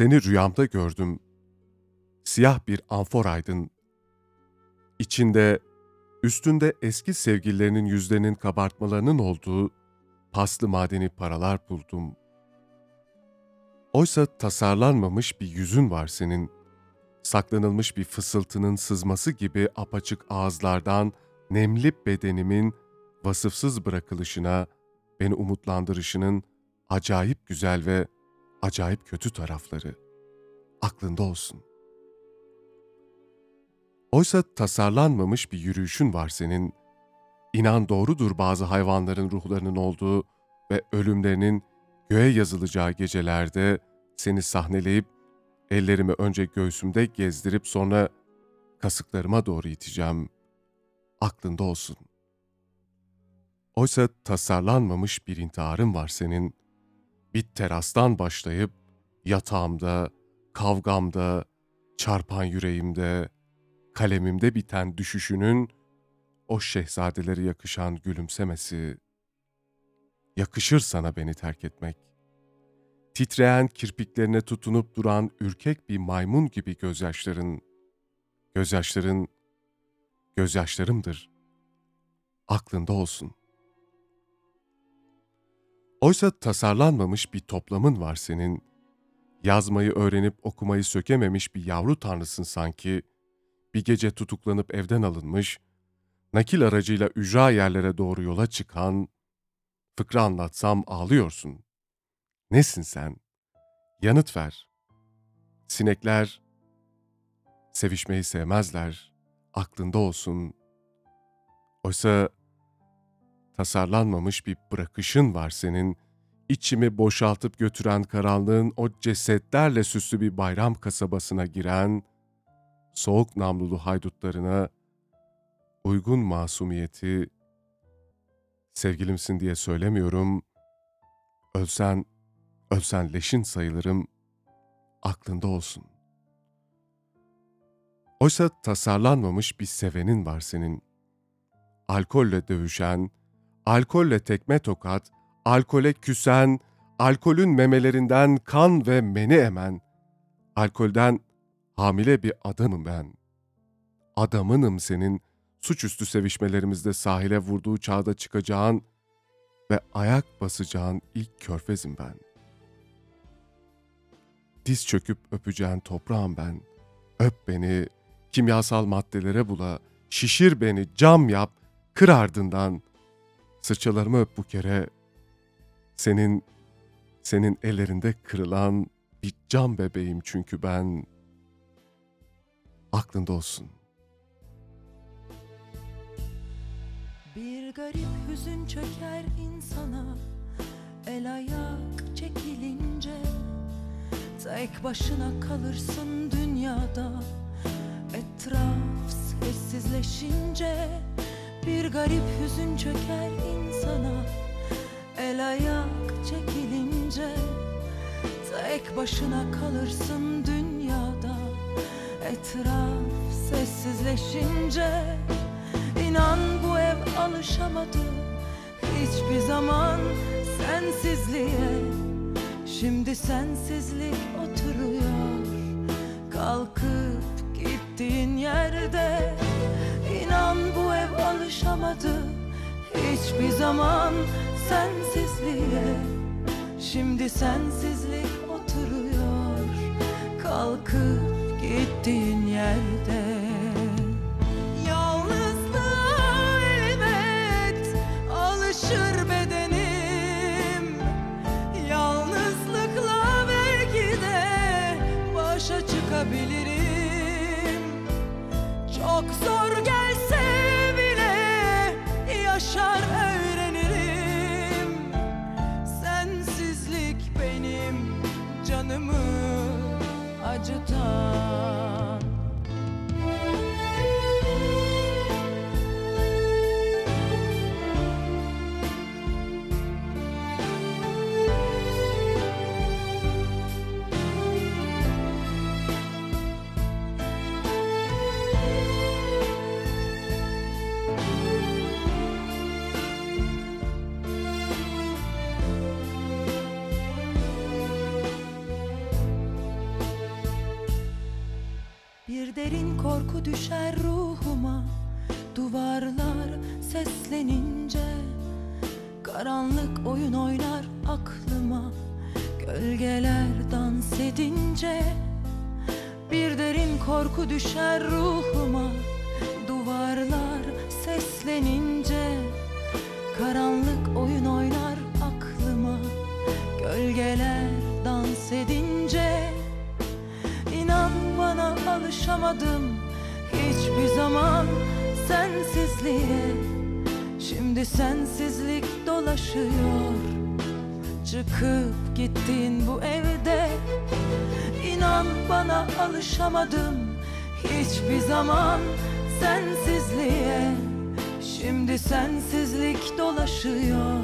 Seni rüyamda gördüm. Siyah bir amforaydın. İçinde, üstünde eski sevgililerinin yüzlerinin kabartmalarının olduğu paslı madeni paralar buldum. Oysa tasarlanmamış bir yüzün var senin. Saklanılmış bir fısıltının sızması gibi apaçık ağızlardan nemli bedenimin vasıfsız bırakılışına, beni umutlandırışının acayip güzel ve acayip kötü tarafları. Aklında olsun. Oysa tasarlanmamış bir yürüyüşün var senin. İnan doğrudur bazı hayvanların ruhlarının olduğu ve ölümlerinin göğe yazılacağı gecelerde seni sahneleyip ellerimi önce göğsümde gezdirip sonra kasıklarıma doğru iteceğim. Aklında olsun. Oysa tasarlanmamış bir intiharın var senin. Bir terastan başlayıp yatağımda, kavgamda, çarpan yüreğimde, kalemimde biten düşüşünün o şehzadelere yakışan gülümsemesi, yakışır sana beni terk etmek. Titreyen kirpiklerine tutunup duran ürkek bir maymun gibi gözyaşların, gözyaşların, gözyaşlarımdır. Aklında olsun. Oysa tasarlanmamış bir toplamın var senin. Yazmayı öğrenip okumayı sökememiş bir yavru tanrısın sanki. Bir gece tutuklanıp evden alınmış, nakil aracıyla ücra yerlere doğru yola çıkan, fıkra anlatsam ağlıyorsun. Nesin sen? Yanıt ver. Sinekler sevişmeyi sevmezler, aklında olsun. Oysa tasarlanmamış bir bırakışın var senin, içimi boşaltıp götüren karanlığın o cesetlerle süslü bir bayram kasabasına giren, soğuk namlulu haydutlarına uygun masumiyeti, sevgilimsin diye söylemiyorum, ölsen, ölsen leşin sayılırım, aklında olsun. Oysa tasarlanmamış bir sevenin var senin. Alkolle dövüşen, alkolle tekme tokat, alkole küsen, alkolün memelerinden kan ve meni emen, alkolden hamile bir adamım ben. Adamınım senin, suçüstü sevişmelerimizde sahile vurduğu çağda çıkacağın ve ayak basacağın ilk körfezim ben. Diz çöküp öpeceğin toprağım ben. Öp beni, kimyasal maddelere bula, şişir beni, cam yap, kır ardından. Sırçalarımı öp bu kere. Senin, senin ellerinde kırılan bir cam bebeğim çünkü ben. Aklında olsun. Bir garip hüzün çöker insana El ayak çekilince Tek başına kalırsın dünyada Etraf sessizleşince Bir garip hüzün çöker insana. El ayak çekilince Tek başına kalırsın dünyada. Etraf sessizleşince İnan bu ev alışamadı. Hiçbir zaman sensizliğe Şimdi sensizlik oturuyor. Kalkıp gittiğin yerde alışamadı Hiçbir zaman sensizliğe. Şimdi sensizlik oturuyor Kalkıp gittiğin yerde. Yalnızlığa elbet alışır bedenim. Yalnızlıkla belki başa çıkabilirim acıtan derin korku düşer ruhuma. Duvarlar seslenince Karanlık oyun oynar aklıma. Gölgeler dans edince Bir derin korku düşer ruhuma. Duvarlar seslenince Karanlık oyun oynar aklıma. Gölgeler dans edince alışamadım hiçbir zaman sensizliğe. Şimdi sensizlik dolaşıyor. Çıkıp gittin bu evde. İnan bana alışamadım hiçbir zaman sensizliğe. Şimdi sensizlik dolaşıyor.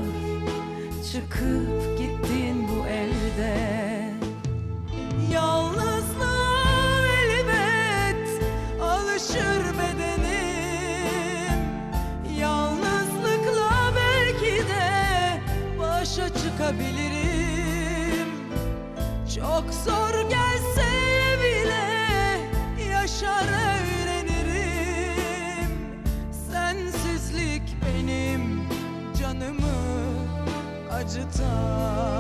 Çıkıp gittin bu evde acıtan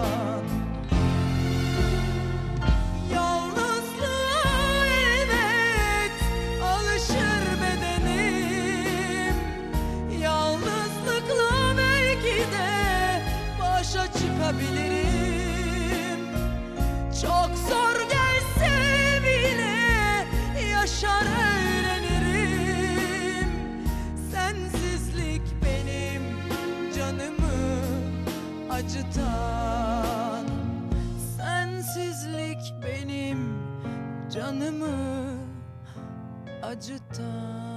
Sensizlik benim canımı acıtan